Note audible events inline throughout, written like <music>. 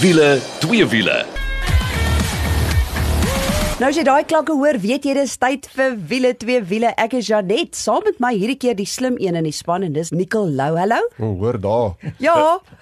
Wiele, twee wiele. Nou as jy daai klanke hoor, weet jy dis tyd vir wiele twee wiele. Ek is Janet, saam met my hierdie keer die slim een in die span en dis Nicole Lou. Hallo. Oh, hoor daar. Ja.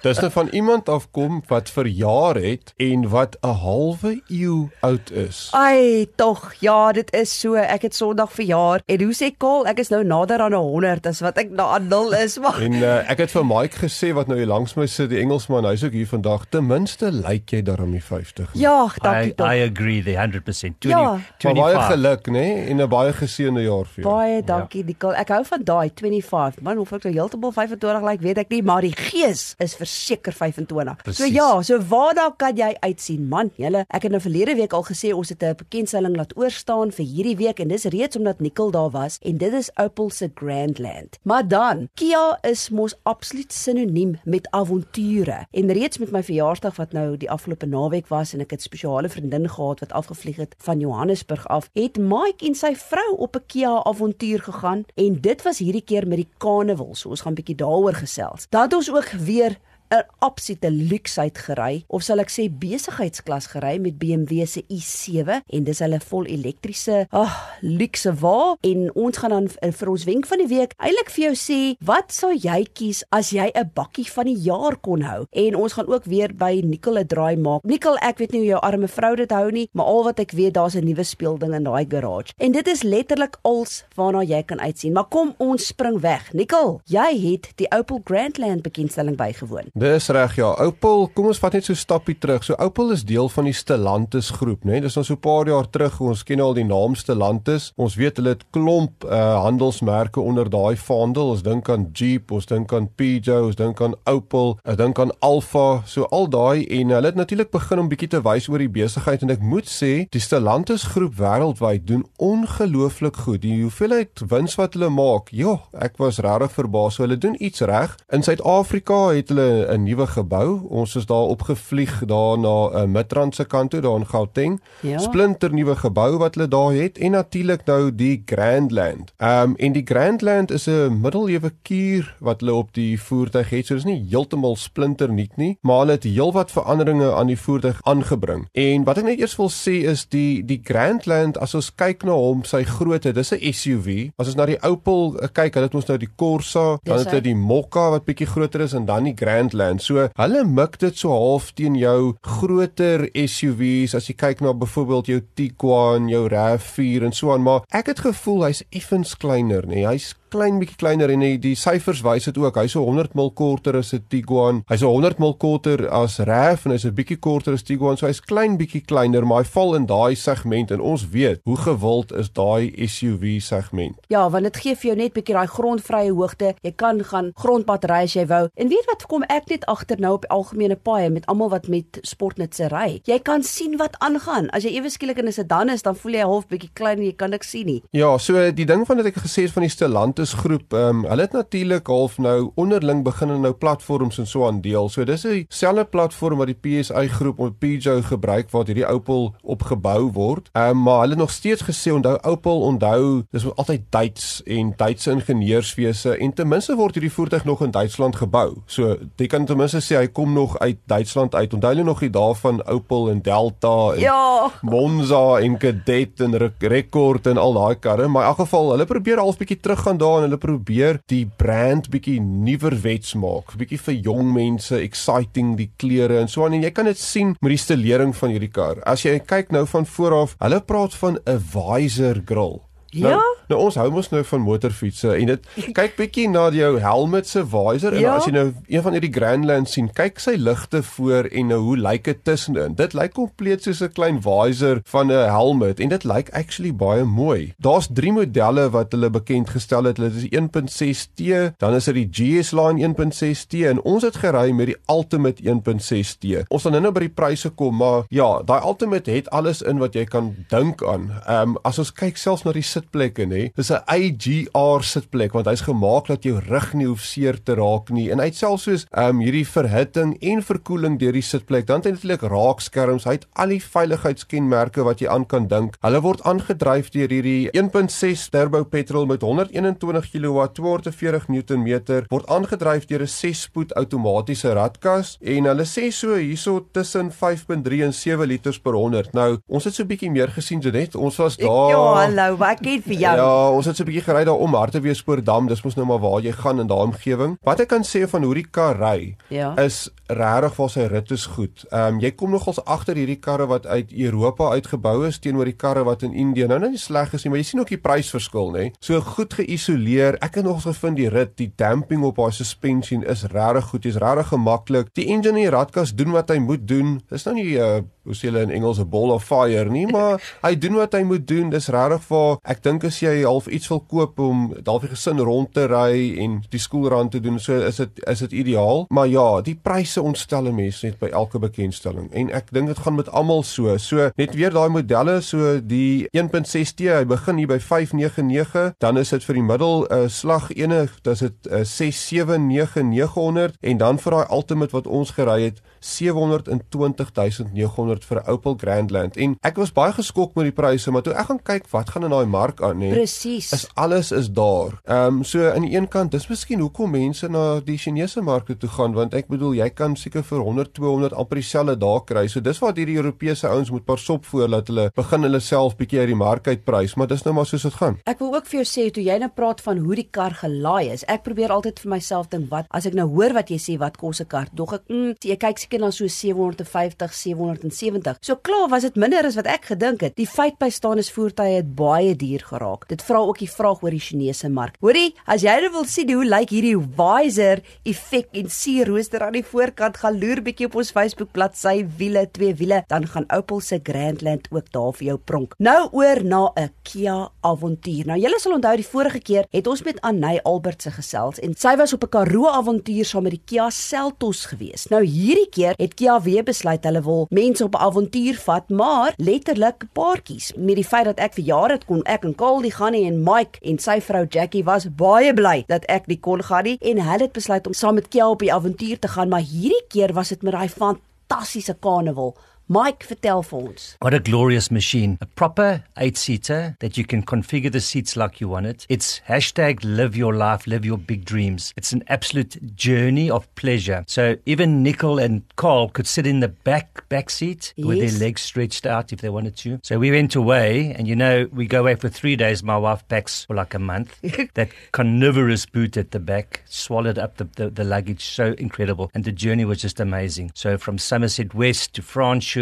Dis net van iemand afkom wat verjaar het en wat 'n halwe eeu oud is. Ai, tog. Ja, dit is so. Ek het Sondag verjaar en hoe sê Kaal, ek is nou nader aan 100 as wat ek na aan 0 is. Maar En uh, ek het vir Mike gesê wat nou hier langs my sit, die Engelsman, hy's ook hier vandag. Ten minste lyk jy daarom die 50. ja, I, dankie tog. I agree the 100%. 20, Ja. Maar baie 25. geluk, nê, nee? en 'n baie geseënde jaar vir jou. Baie dankie Nicole. Ek hou van daai 25. Man, of ek nou heeltemal 25 lyk, weet ek nie, maar die gees is verseker 25. So Presies. ja, so waarna kan jy uitsien? Man, julle, ek het nou verlede week al gesê ons het 'n bekendstelling laat oorstaan vir hierdie week en dis reeds omdat Nicole daar was en dit is Opel se Grandland. Maar dan, Kia is mos absoluut sinoniem met avonture. En reeds met my verjaarsdag wat nou die afgelope naweek was en ek het 'n spesiale vriendin gehad wat afgevlieg het van Johannesburg af, het Mike en sy vrou op 'n Kia avontuur gegaan en dit was hierdie keer met die Carnival. So ons gaan 'n bietjie daaroor gesels. Dan het ons ook weer 'n absolute luxe uitgery of sal ek sê besigheidsklas gery met BMW se i7 en dis hulle vol elektriese ag oh, luxe wa en ons gaan dan v- vir ons wenk van die week eintlik vir jou sê wat sou jy kies as jy 'n bakkie van die jaar kon hou? En ons gaan ook weer by Nicole 'n draai maak. Nicole ek weet nie hoe jou arme vrou dit hou nie maar al wat ek weet daar's 'n nuwe speelding in daai garage. En dit is letterlik als waarna jy kan uitsien. Maar kom ons spring weg. Nicole jy het die Opel Grandland bekendstelling bygewoon Dis reg ja. Opel, kom ons vat net so 'n stappie terug. So Opel is deel van die Stellantis groep, né? Nee? Dis nou so 'n paar jaar terug, ons ken al die naam Stellantis. Ons weet hulle het klomp uh handelsmerke onder daai vaandel. Ons dink aan Jeep, ons dink aan Peugeot, ons dink aan Opel, ek dink aan Alfa, so al daai en hulle het natuurlik begin om bietjie te wys oor die besigheid en ek moet sê, die Stellantis groep wêreldwyd doen ongelooflik goed. Die hoeveelheid wins wat hulle maak, joh, ek was regtig verbaas. So hulle doen iets reg. In Suid-Afrika het hulle 'n nuwe gebou. Ons is daar opgevlieg daar na 'n uh, Midrand se kant toe daar in Gauteng. Ja. Splinter nuwe gebou wat hulle daar het en natuurlik nou die Grandland. Ehm um, en die Grandland is 'n middeleewe kuur wat hulle op die voertuig het. So dis nie heeltemal splinter nuut nie, maar hulle het heelwat veranderinge aan die voertuig aangebring. En wat ek net eers wil sê is die die Grandland as ons kyk na hom, sy grootte, dis 'n SUV. As ons na die Opel uh, kyk, hulle het ons nou die Corsa, dan het hulle die Mokka wat bietjie groter is en dan die Grandland. So hulle mik dit so half teen jou groter SUV's as jy kyk na byvoorbeeld jou Tiguan, jou RAV4 en so aan, maar ek het gevoel hy's effens kleiner, nê. Hy's klein bietjie kleiner en die, die syfers wys dit ook. Hy's so 100 mil korter as 'n Tiguan. Hy's so 100 mil korter as RAV en hy's 'n bietjie korter as Tiguan. So hy's klein bietjie kleiner, maar hy val in daai segment en ons weet hoe gewild is daai SUV segment. Ja, want dit gee vir jou net bietjie daai grondvrye hoogte. Jy kan gaan grondpad ry as jy wou. En weet wat kom ek net agter nou op algemene paaie met almal wat met sportnet se ry. Jy kan sien wat aangaan. As jy ewe skielik in 'n sedan is, dan voel jy half bietjie klein en jy kan niks sien nie. Ja, so die ding van wat ek gesê het van die Stellantis groep, ehm um, hulle het natuurlik half nou onderling begin nou platforms en so aan deel. So dis 'n selfe platform wat die PSI groep op Peugeot gebruik waar hierdie Opel op gebou word. Ehm um, maar hulle nog steeds gesê onthou Opel onthou dis altyd Duits en Duitse ingenieurswese en ten minste word hierdie voertuig nog in Duitsland gebou. So jy kan ten minste sê hy kom nog uit Duitsland uit. Onthou hulle nog die dae van Opel en Delta en Ja. Monza en Cadet en Re- Rekord en al daai karre, maar in elk geval hulle probeer half bietjie teruggaan daar en hulle probeer die brand bietjie nuwer wets maak, bietjie vir jong mense, exciting die kleure en so aan en jy kan dit sien met die stelering van hierdie kar. As jy kyk nou van voor af, hulle praat van 'n visor grill. Nou, Ja? nou ons hou mos nou van motorfietsse en dit <laughs> kyk bietjie na jou helmet se visor en Ja. as jy nou een van hierdie Grandland sien, kyk sy ligte voor en nou hoe lyk dit tussenin. Dit lyk kompleet soos 'n klein visor van 'n helmet en dit lyk actually baie mooi. Daar's 3 modelle wat hulle bekend gestel het. Dit is die 1.6T, dan is dit die GS Line 1.6T en ons het gery met die Ultimate 1.6T. Ons gaan nou by die pryse kom, maar ja, daai Ultimate het alles in wat jy kan dink aan. Ehm um, as ons kyk selfs na die sitplekke nê. Dis 'n AGR sitplek want hy's gemaak dat jou rug nie hoef seer te raak nie en hy het selfs soos ehm um, hierdie verhitting en verkoeling deur die sitplek. Dan het hy natuurlik raakskerms. Hy het al die veiligheidskenmerke wat jy aan kan dink. Hulle word aangedryf deur hierdie 1.6 turbo petrol met 121 kW 240 Nm word aangedryf deur 'n 6-spoed outomatiese ratkas en hulle sê so hierso tussen 5.3 en 7 liters per 100. Nou, ons het so 'n bietjie meer gesien Janet. Ons was daar. Ja, hallo, wat kyk vir jou? Ja, ons het so 'n bietjie gery daar om Hartbeespoortdam. Dis mos nou maar waar jy gaan in daai omgewing. Wat ek kan sê van hoe die kar ry Ja. is regtig vir sy rit is goed. Ehm um, jy kom nogals agter hierdie karre wat uit Europa uitgebou is teenoor die karre wat in Indië nou nou nie sleg is nie, maar jy sien ook die prysverskil, nê. So goed geïsoleer. Ek het nogals gevind die rit, die damping op haar suspension is regtig goed. Dit is regtig gemaklik. Die engine en die ratkas doen wat hy moet doen. Dis nou nie uh, hoe sê hulle in Engels 'n ball of fire nie, maar <laughs> hy doen wat hy moet doen. Dis regtig vir ek dink as jy half iets wil koop om dalk die gesin rond te ry en die skoolrand te doen, so is dit is dit ideaal. Maar ja, die pryse ontstel 'n mens net by elke bekendstelling en ek dink dit gaan met almal so. So net weer daai modelle, so die 1.6T, hy begin hier by 599, dan is dit vir die middel 'n uh, slag ene, dis dit uh, 679900 en dan vir daai ultimate wat ons gery het 720900 vir 'n Opel Grandland en ek was baie geskok met die pryse maar toe ek gaan kyk wat gaan in daai mark aan nê Presies. is alles is daar. Ehm um, so aan die een kant dis miskien hoekom mense na die Chinese markte toe gaan want ek bedoel jy kan seker vir 100 200 amper dieselfde daar kry. So dis wat hierdie Europese ouens moet parsop voor dat hulle begin hulle self bietjie uit die mark uitprys, maar dis nou maar soos dit gaan. Ek wil ook vir jou sê toe jy nou praat van hoe die kar gelaai is. Ek probeer altyd vir myself dink wat as ek nou hoor wat jy sê wat kos 'n kar? Dog ek mm, jy kyk seker na so 750, 770. So klaar was dit minder as wat ek gedink het. Die feit by staan is voertuie het baie duur geraak. Dit vra ook die vraag oor die Chinese mark. Hoorie, as jy nou wil sien hoe lyk hierdie visor effek en sierrooster aan die voorkant, gaan loer bietjie op ons Facebook bladsy wiele twee wiele, dan gaan Opel se Grandland ook daar vir jou pronk. Nou oor na 'n Kia avontuur. Nou julle sal onthou die vorige keer het ons met Anay Albertse gesels en sy was op 'n Karoo avontuur saam met die Kia Seltos gewees. Nou hierdie keer het Kia weer besluit hulle wil mense op 'n avontuur vat, maar letterlik paartjies. Met die feit dat ek vir jare het kon ek en Caldy gaan nie en Mike en sy vrou Jackie was baie bly dat ek nie kon gaan nie en hulle het besluit om saam met Kia op die avontuur te gaan, maar hierdie keer was dit met daai fantastiese karnaval. Mike, vertel vir ons. What a glorious machine. A proper eight seater that you can configure the seats like you want it. It's hashtag live your life, live your big dreams. It's an absolute journey of pleasure. So even Nicole and Carl could sit in the back back seat with their legs stretched out if they wanted to. So we went away and you know, we go away for three days. My wife packs for like a month. <laughs> that carnivorous boot at the back swallowed up the, the, the luggage. So incredible. And the journey was just amazing. So from Somerset West to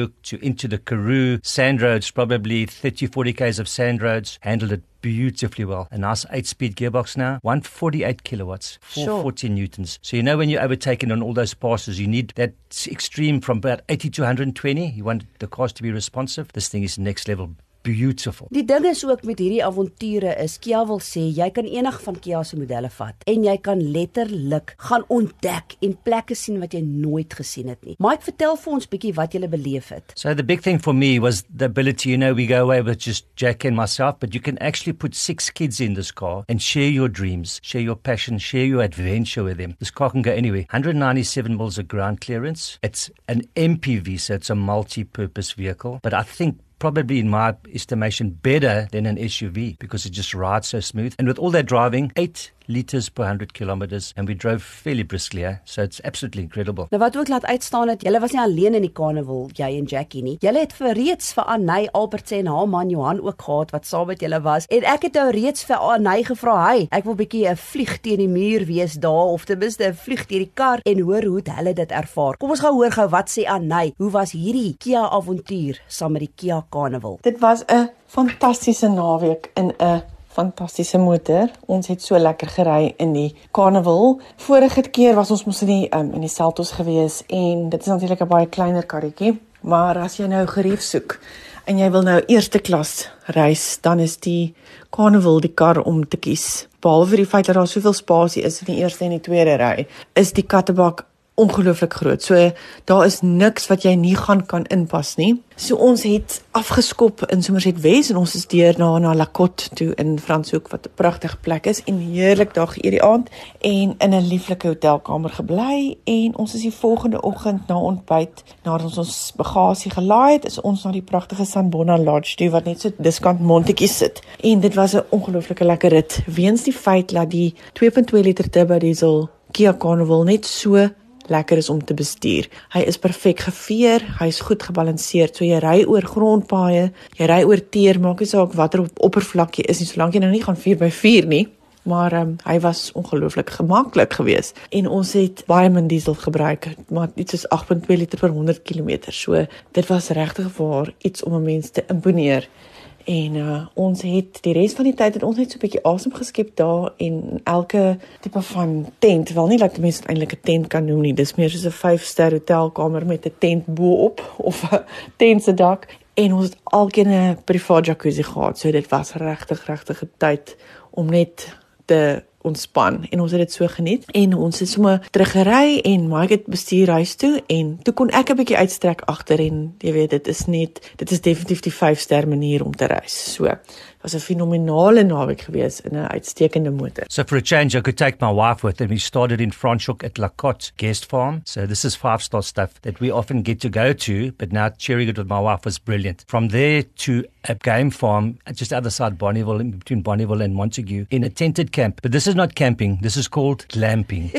To into the Karoo, sand roads, probably 30, 40 k's of sand roads, handled it beautifully well. A nice eight speed gearbox now, 148 kilowatts, 440 newtons. So you know when you're overtaken on all those passes, you need that extreme from about 80 to 120. You want the cars to be responsive. This thing is next level. Beautiful. Die ding is ook met hierdie avonture is Kia wil sê jy kan enig van Kia se modelle vat en jy kan letterlik gaan ontdek en plekke sien wat jy nooit gesien het nie. Mike, vertel vir ons bietjie wat jy beleef het. So the big thing for me was the ability, you know, we go away with just Jack and myself, but you can actually put six kids in this car and share your dreams, share your passion, share your adventure with them. This car can go anywhere. 197 mils of ground clearance. It's an MPV, so it's a multi-purpose vehicle. But I think probably in my estimation better than an SUV because it just rides so smooth. And with all that driving, eight liters per 100 kilometers, and we drove fairly briskly, eh? so it's absolutely incredible. Nou wat ook laat uitstaan het, julle was nie alleen in die karnaval, jy en Jackie nie. Julle het vir reeds vir Anay Albert en haar man Johan ook gehad wat saam met julle was. En ek het nou reeds vir Anay gevra, "Hy, ek wil bietjie 'n vlieg teen die muur wees daar of ten minste 'n vlieg deur die kar en hoor hoe hulle dit ervaar." Kom ons gaan hoor gou wat sê Anay. Hoe was hierdie Kia avontuur saam met die Kia Carnival? Dit was 'n fantastiese naweek in 'n fantastiese motor. Ons het so lekker gery in die Carnival. Vorige keer was ons mos in die um, in die Seltos gewees en dit is natuurlik 'n baie kleiner karretjie, maar as jy nou gerief soek en jy wil nou eerste klas reis, dan is die Carnival die kar om te kies. Behalwe vir die feit dat daar soveel spasie is in die eerste en die tweede ry, is die kattebak ongelooflik groot. So daar is niks wat jy nie gaan kan inpas nie. So ons het afgeskop in Somerset Wes en ons is deur na na Lacotte toe in Franshoek wat 'n pragtige plek is en heerlik daar geëet die aand en in 'n lieflike hotelkamer gebly en ons is die volgende oggend na ontbyt nadat ons ons bagasie gelaai het is ons na die pragtige Sanbona Lodge toe wat net so diskant Montetjie sit. En dit was 'n ongelooflike lekker rit weens die feit dat die 2.2 liter turbo diesel Kia Carnival net so lekker is om te bestuur. Hy is perfek geveer, hy is goed gebalanseerd. So jy ry oor grondpaaie, jy ry oor teer, maak nie saak watter op oppervlakkie is nie, solank jy nou nie gaan 4x4 nie. Maar um, hy was ongelooflik gemaklik geweest en ons het baie min diesel gebruik, maar iets soos 8.2 liter per 100 km. So dit was regtig waar iets om 'n mens te imponeer. En uh, ons het die res van die tyd het ons net so 'n bietjie asem geskep daar en elke tipe van tent, wel nie dat die mense eintlik 'n tent kan noem nie. Dis meer soos 'n 5-ster hotelkamer met 'n tent bo-op <laughs> of 'n tent se dak en ons het alkeen 'n privaat jacuzzi gehad. So dit was regtig regtig 'n tyd om net te ontspan en ons het dit so geniet en ons het sommer teruggery en Mike het bestuur huis toe en toe kon ek 'n bietjie uitstrek agter en jy weet dit is net dit is definitief die 5 ster manier om te reis. So was 'n fenominale naweek gewees in 'n uitstekende motor. So for a change, I could take my wife with, and we started in Franschhoek at Lacotte Guest Farm. So this is five-star stuff that we often get to go to, but now sharing it with my wife was brilliant. From there to a game farm uh, just other side Bonneville, between Bonneville and Montague, in a tented camp. But this is not camping. This is called glamping.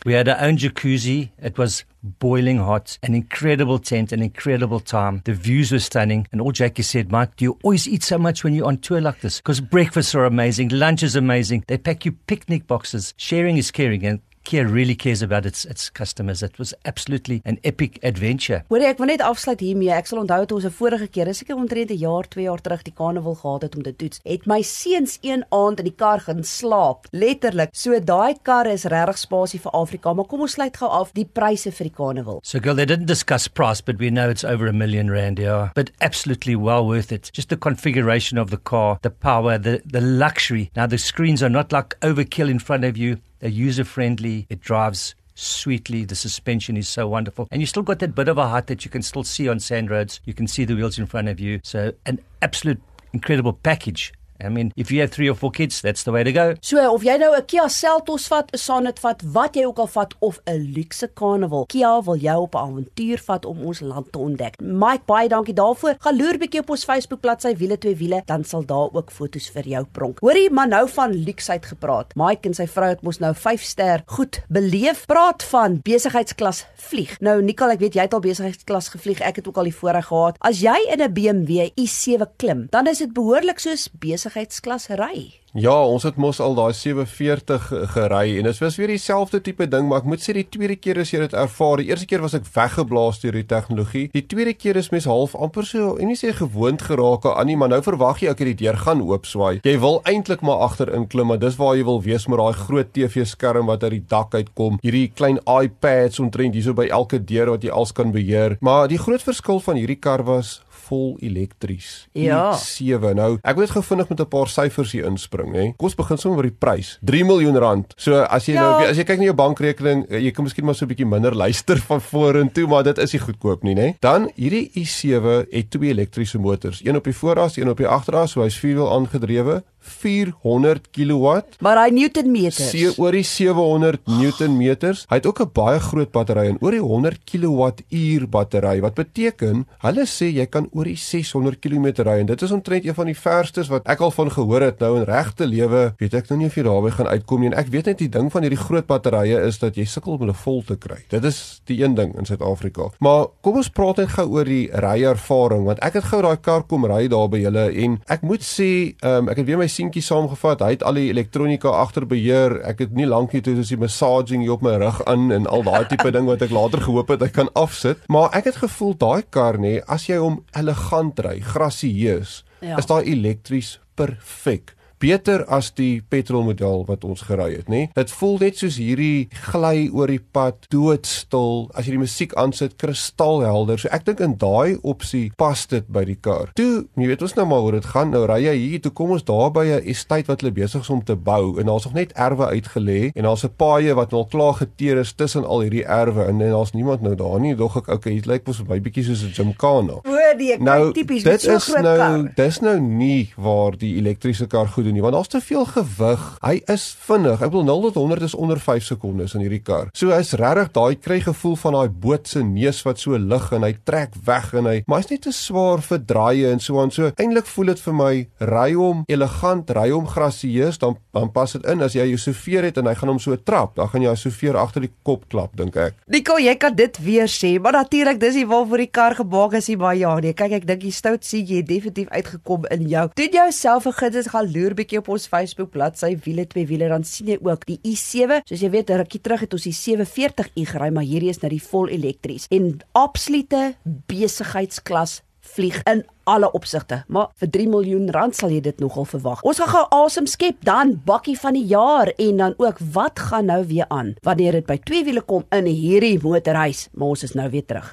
<laughs> we had our own jacuzzi. It was boiling hot, an incredible tent, an incredible time. The views were stunning. And all Jackie said, Mike, do you always eat so much when you're on tour like this? Because breakfasts are amazing, lunch is amazing. They pack you picnic boxes. Sharing is caring. And Kia really cares about its its customers. It was absolutely an epic adventure. Hoorie, ek wil net afsluit hiermee. Ek sal onthou toe ons 'n vorige keer, dis seker omtrent 'n jaar, 2 jaar terug die karnaval gehad het om te toets. Het my seuns een aand in die kar gaan slaap, letterlik. So daai kar is regtig spasie vir Afrika, maar kom ons sluit gou af die pryse vir die karnaval. So girl, they didn't discuss price, but we know it's over a million rand, yeah. But absolutely well worth it. Just the configuration of the car, the power, the the luxury. Now the screens are not like overkill in front of you. They're user friendly. It drives sweetly. The suspension is so wonderful. And you still got that bit of a height that you can still see on sand roads. You can see the wheels in front of you. So an absolute incredible package. I mean, if you have 3 or 4 kids, that's the way to go. So of jy nou 'n Kia Seltos vat, 'n Sonet vat, wat jy ook al vat of 'n luxe Carnival, Kia wil jou op 'n avontuur vat om ons land te ontdek. Mike, baie dankie daarvoor. Gaan loer bietjie op ons Facebook bladsy Wiele twee wiele, dan sal daar ook foto's vir jou pronk. Hoorie, maar nou van luxe uit gepraat. Mike en sy vrou het mos nou 5 ster goed beleef. Praat van besigheidsklas vlieg. Nou Nicole, ek weet jy het al besigheidsklas gevlieg. Ek het ook al die voorreg gehad. As jy in 'n BMW i7 klim, dan is dit behoorlik soos besigheidsklas ry. Ja, ons het mos al daai 47 gery en dit was weer dieselfde tipe ding, maar ek moet sê die tweede keer as jy dit ervaar, die eerste keer was ek weggeblaas deur die tegnologie. Die tweede keer is mens half amper so, en nie sê gewoond geraak aan nie, maar nou verwag jy ek het die deur gaan oop swaai. Jy wil eintlik maar agter inklim, maar dis waar jy wil wees met daai groot TV-skerm wat uit die dak uitkom. Hierdie klein iPads omtrent hierso by elke deur wat jy als kan beheer. Maar die groot verskil van hierdie kar was vol elektries. Ja. 7 nou. Ek wil net gou vinnig met 'n paar syfers hier inspring, hè. Kom ons begin sommer met die prys. 3 miljoen rand. So as jy Ja. nou as jy kyk na jou bankrekening, eh, jy kan miskien maar so 'n bietjie minder <laughs> luister van vorentoe, maar dit is nie goedkoop nie, né? Dan hierdie i7 het twee elektriese motors, een op die vooras, een op die agteras, so hy's vierwiel aangedrewe, 400 kW. Maar hy Newtonmeters. See oor die 700 Newtonmeters. Hy het ook 'n baie groot battery en oor die 100 kWh battery wat beteken hulle sê jy kan oor die 600 km ry en dit is omtrent een van die verstes wat ek al van gehoor het nou in regte lewe. Weet ek nou nie of jy daarby gaan uitkom nie en ek weet net die ding van hierdie groot batterye is dat jy sukkel om hulle vol te kry. Dit is die een ding in Suid-Afrika. Maar kom ons praat net gou oor die ryervaring want ek het gou daai kar kom ry daar by julle en ek moet sê um, ek het weer my seentjie saamgevat. Hy het al die elektronika agter beheer. Ek het nie lank nie toe is die massaging hier op my rug aan en al daai tipe ding wat ek later gehoop het ek kan afsit. Maar ek het gevoel daai kar nê, as jy hom elegant ry, grasieus, Ja. is daai elektries perfek. beter as die petrolmodel wat ons gery het, nê? Dit voel net soos hierdie gly oor die pad, doodstil. As jy die musiek aansit, kristalhelder. So ek dink in daai opsie pas dit by die kar. Toe, jy weet ons nou maar hoe dit gaan. Nou ry jy hier, toe kom ons daar by 'n estate wat hulle besig is om te bou en daar's nog net erwe uitgelê en daar's 'n paaie wat al klaar geteer is tussen al hierdie erwe en, en daar's niemand nou daar nie. Dog ek okay, dit lyk mos vir my bietjie soos 'n gymkhana. O nee, Nou, tipies dit so is groot nou kar. dis nou nie waar die elektriese kar goed doen nie, want daar's te veel gewig. Hy is vinnig. Ek bedoel 0 tot 100 is onder 5 sekondes in hierdie kar. So hy's regtig daai kry gevoel van daai boot se neus wat so lig en hy trek weg en hy maar hy's net te swaar vir draaie en so aan. So eintlik voel dit vir my ry hom elegant, ry hom grasieus, dan dan pas dit in as jy jou sofeer het en hy gaan hom so trap, dan gaan jy jou sofeer agter die kop klap, dink ek. Nico, jy kan dit weer sê, maar natuurlik dis nie waarvoor die kar gemaak is nie, maar ja, nee, kyk ek dink die stout sien jy het definitief uitgekom in jou. Doen jouself 'n guns gaan loer bietjie op ons Facebook bladsy wiele twee wiele dan sien jy ook die i7. Soos jy weet, rukkie terug het ons die 740i gery, maar hierdie is nou die vol elektries en absolute besigheidsklas vlieg in alle opsigte. Maar vir 3 miljoen rand sal jy dit nogal verwag. Ons gaan gou asem skep dan bakkie van die jaar en dan ook wat gaan nou weer aan wanneer dit by twee wiele kom in hierdie motorhuis. Maar ons is nou weer terug.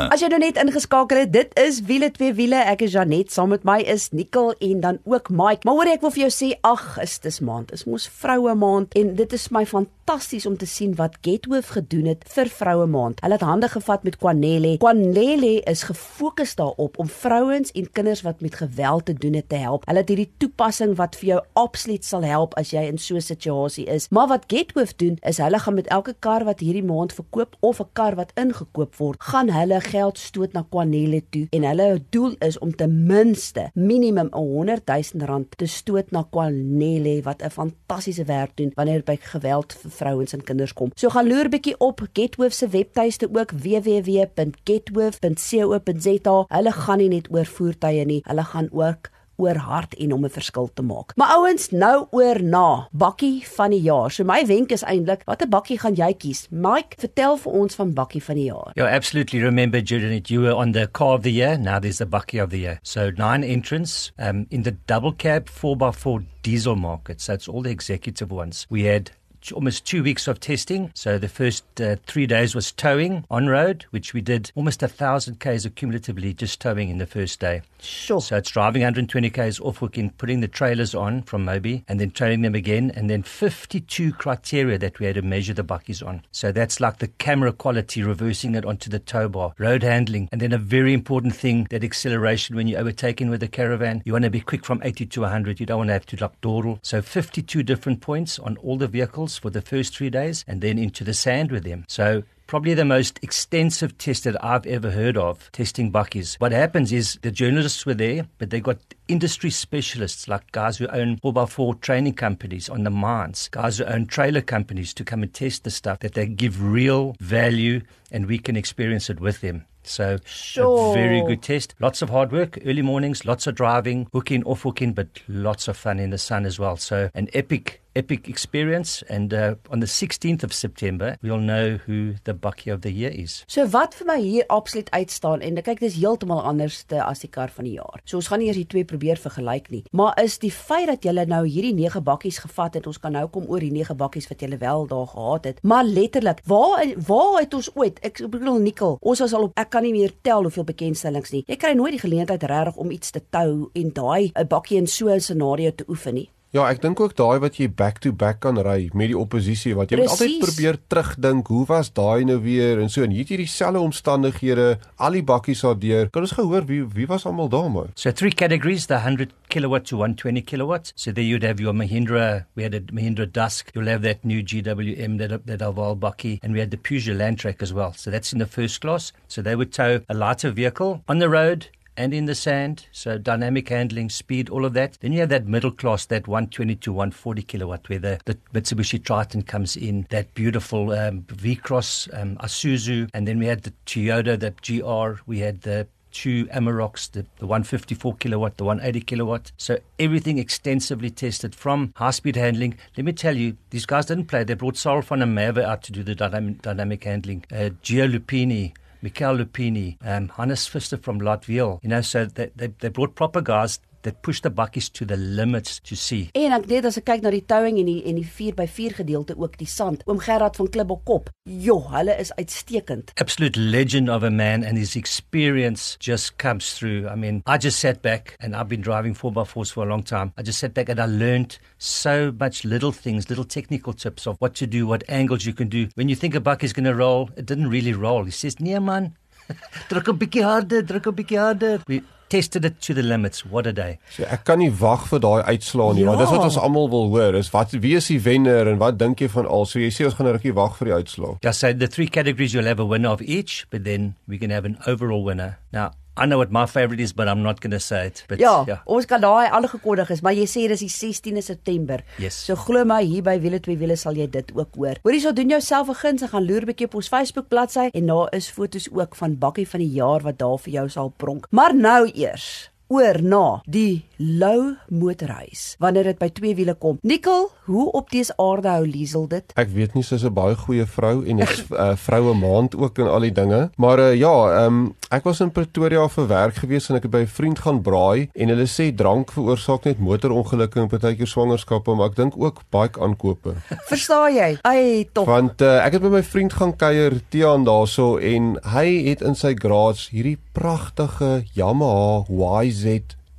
As jy nou net ingeskakel het, dit is wiele twee wiele. Ek is Janet, saam met my is Nicole en dan ook Mike. Maar hoor ek wil vir jou sê Augustus maand is mos vroue maand en dit is my fantasties om te sien wat Gethoof gedoen het vir vroue maand. Hulle het hande gevat met Kwanele. Kwanele is gefokus daarop om vrouens en kinders wat met geweld te doen het te help. Hulle het hierdie toepassing wat vir jou absoluut sal help as jy in so 'n situasie is. Maar wat Gethoof doen is hulle gaan met elke kar wat hierdie maand verkoop of 'n kar wat ingekoop word, gaan hulle geld stoot na Kwanele toe en hulle doel is om ten minste minimum 'n 100 000 rand te stoot na Kwanele wat 'n fantastiese werk doen wanneer by geweld vir vrouens en kinders kom. So gaan loer bietjie op Gethoof se webtuiste ook www.gethoof.co.za. Hulle gaan nie net oor voertuie nie, hulle gaan ook oor hart en om 'n verskil te maak. Maar ouens, nou oor na bakkie van die jaar. So my wenk is eintlik, watter bakkie gaan jy kies? Mike, vertel vir ons van bakkie van die jaar. You absolutely remember, Julian, you were on the car of the year. Now there's the bucky of the year. So nine entrants um, in the double cab 4x4 diesel market. So it's all the executive ones. We had almost two weeks of testing. So the first uh, three days was towing on road, which we did almost a thousand k's accumulatively just towing in the first day. Sure. So it's driving 120 k's off hooking, putting the trailers on from Moby, and then trailing them again, and then 52 criteria that we had to measure the buckies on. So that's like the camera quality, reversing it onto the tow bar, road handling, and then a very important thing that acceleration when you're overtaking with a caravan. You want to be quick from 80 to 100. You don't want to have to like dawdle. So 52 different points on all the vehicles for the first three days, and then into the sand with them. So probably the most extensive test that I've ever heard of testing buckies. What happens is the journalists were there, but they got industry specialists like guys who own 4x4 training companies on the mines, guys who own trailer companies to come and test the stuff that they give real value and we can experience it with them. So Sure. a very good test. Lots of hard work, early mornings, lots of driving, hooking, off hooking, but lots of fun in the sun as well. So an epic, epic experience. And uh, on the 16th of September, we'll know who the Bucky of the Year is. So wat vir my hier absoluut uitstaan en kyk dis heeltemal anders te as die kar van die jaar. So ons gaan nie eers die twee probeer vergelyk nie, maar is die feit dat julle nou hierdie 9 bakkies gevat het, ons kan nou kom oor die 9 bakkies wat julle wel daar gehad het, maar letterlik, waar waar het ons ooit, ek bedoel Nikkel, ons was al op ek kan nie meer tel hoeveel bekendstellings nie. Jy kry nooit die geleentheid regtig om iets te tou en daai 'n bakkie in so 'n scenario te oefen nie. Ja, ek dink ook daai wat jy back to back kan ry met die oppositie wat jy moet altyd probeer terugdink, hoe was daai nou weer en so en hier het jy dieselfde omstandighede, al die bakkies daardeur. Kan ons gehoor wie wie was almal daar maar? So three categories: the 100 kilowatt to 120 kilowatt. So there you'd have your Mahindra. We had a Mahindra Dusk. You'll have that new GWM, that that Arval Bucky, and we had the Peugeot Landtrek as well. So that's in the first class. So they would tow a lighter vehicle on the road. And in the sand. So dynamic handling, speed, all of that. Then you have that middle class, that 120 to 140 kilowatt, where the, the Mitsubishi Triton comes in, that beautiful um, V-Cross um, Isuzu, and then we had the Toyota, the GR, we had the two Amaroks, the, the 154 kilowatt, the 180 kilowatt. So everything extensively tested from high speed handling. Let me tell you, these guys didn't play. They brought Saul van Merwe out to do the dynamic, dynamic handling. Uh, Gio Lupini, Michael Lupini, um, Hannes Pfister from Latviel. You know, so they, they, they brought proper guys that push the bakkies to the limits to see. En ek net as ek kyk na die towing en die en die 4x4 gedeelte ook die sand. Oom Gerard van Klibbelkop. Jo, hulle is uitstekend. Absolute legend of a man and his experience just comes through. I mean, I just sat back and I've been driving 4x4s for a long time. I just sat back and I learned so much little things, little technical tips of what to do, what angles you can do. When you think a bakkie is going to roll, it didn't really roll. He says, "Nee man, <laughs> druk 'n bietjie harder, druk 'n bietjie harder." We tested it to the limits. What a day. So ek kan nie wag vir daai uitslaa nie, Ja. want dis wat ons almal wil hoor. Is wat wie is die wenner en wat dink jy van al? So jy sê ons gaan 'n rukkie wag vir die uitslaa. Just say the three categories you'll have a winner of each, but then we can have an overall winner. Now, I know what my favorite is, but I'm not going to say it. But Ja, yeah. ons kan daai aangekondig is, maar jy sê dis die 16de September. Yes. So glo my hier by Wiele twee wiele sal jy dit ook hoor. Hoorie, so doen jouself 'n guns en gaan loer bietjie op ons Facebook bladsy en daar is fotos ook van bakkie van die jaar wat daar vir jou sal pronk. Maar nou eers oor na die Lou motorhuis wanneer dit by twee wiele kom. Nikkel, hoe op dese aarde hou Liesel dit? Ek weet nie sy's 'n baie goeie vrou en is <laughs> uh, vroue maand ook en al die dinge. Maar uh, ja, ehm um, ek was in Pretoria vir werk gewees en ek het by 'n vriend gaan braai en hulle sê drank veroorsaak net motorongelukke en partykeer swangerskappe, maar ek dink ook bike aankope. <laughs> Verstaan jy? Ai, tog. Want uh, ek het by my vriend gaan kuier Tiaan daarso en hy het in sy garage hierdie pragtige Yamaha YZ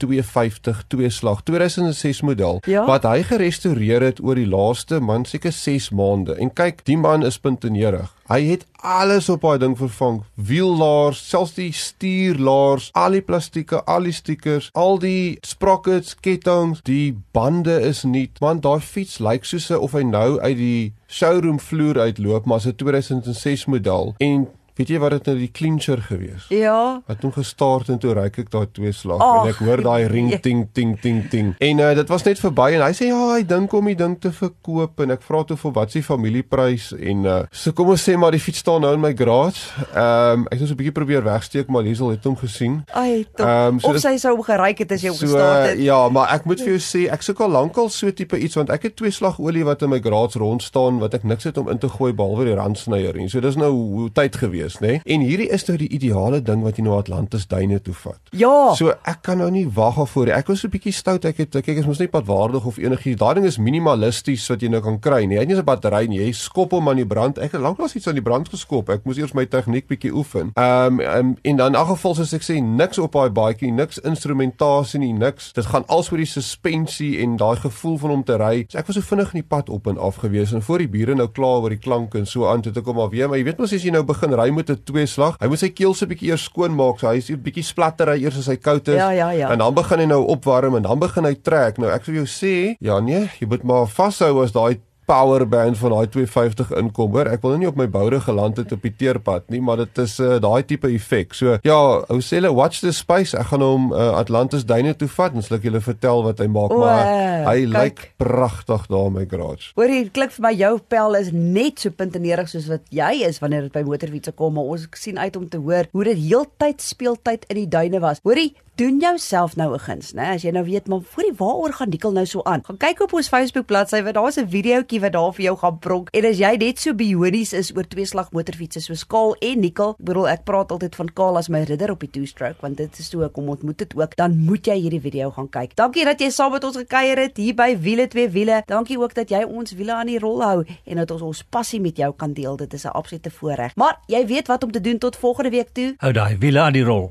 250 tweeslag 2006 model Ja? wat hy gerestoreer het oor die laaste man seker 6 maande. En kyk, die man is puntenerig. Hy het alles op daai ding vervang. Wiellaars, selfs die stuurlaars, al die plastieke, al die stickers, al die sprockets, kettinge, die bande is nuut. Want daai fiets lyk soos of hy nou uit die showroom vloer uitloop, maar is 'n 2006 model. En weet jy wat dit nou die clincher gewees? Ja. Wat toe gestaar en toe ryk ek daai twee slag Ag, en ek hoor daai ring nee. ting ting ting ting. En uh, dit was net verby en hy sê ja, hy dink om die ding te verkoop en ek vra toe vir wat die familieprys en uh, so kom ons sê maar die fiets staan nou in my garage. Ehm um, ek het so 'n bietjie probeer wegsteek maar Liesel het hom gesien. Ai, tog. Ehm, so of dit- sy sou hom geryk het as jy hom So gestaar het. uh, ja, maar ek moet vir jou sê ek sukkel lankal so tipe iets want ek het twee slag olie wat in my garage rond staan wat ek niks het om in te gooi behalwe die randsnyer en so dis nou tyd gewees, nê? En hierdie is nou die ideale ding wat jy nou Atlantis duine toe vat. Ja. So ek kan nou nie wag daarvoor nie. Ek was so 'n bietjie stout. Ek het kyk ek is mos nie padwaardig of enigiets. Daai ding is minimalisties wat jy nou kan kry nie. Hy het nie 'n battery nie. Jy skop hom aan die brand. Ek het lanklaas iets aan die brand geskop. Ek moes eers my tegniek bietjie oefen. Ehm um, um, en dan in 'n geval soos ek sê, niks op daai baadjie, niks instrumentasie nie, niks. Dit gaan als oor die suspensie en daai gevoel van om te ry. So ek was so vinnig in die pad op en af gewees en voor die bure nou klaar oor die klank en so aan toe ek hom maar weer, maar jy weet mos as jy nou begin ry met 'n twee slag, hy moet sy keel se bietjie eers skoon maak. So hy is 'n bietjie splattery eers as hy koud is. Ja, ja, ja. En dan begin hy nou opwarm en dan begin hy trek. Nou ek sou jou sê, ja nee, jy moet maar vashou as daai power band van daai 250 inkom hoor. Ek wil nie op my boude geland het op die teerpad nie, maar dit is uh, daai tipe effek. So ja, ou sê hulle watch the space. Ek gaan hom uh, Atlantis duine toe vat en sal ek julle vertel wat hy maak, O, maar hy kyk. lyk pragtig daar in my garage. Hoor hier, klink vir my jou pel is net so puntenerig soos wat jy is wanneer dit by motorfietsse kom, maar ons sien uit om te hoor hoe dit heeltyd speeltyd in die duine was. Hoorie, doen jouself nou 'n guns, né? As jy nou weet, maar voorie waaroor gaan Nikkel nou so aan? Gaan kyk op ons Facebook bladsy want daar's 'n videoetjie wat daar vir jou gaan pronk. En as jy net so bionies is oor tweeslag motorfietsse soos Kaal en Nikkel, ek bedoel ek praat altyd van Kaal as my ridder op die two-stroke want dit is so ek hom ontmoet dit ook, dan moet jy hierdie video gaan kyk. Dankie dat jy saam met ons gekuier het hier by Wiele twee wiele. Dankie ook dat jy ons wiele aan die rol hou en dat ons ons passie met jou kan deel. Dit is 'n absolute voorreg. Maar jy weet wat om te doen tot volgende week toe. Hou daai wiele aan die rol.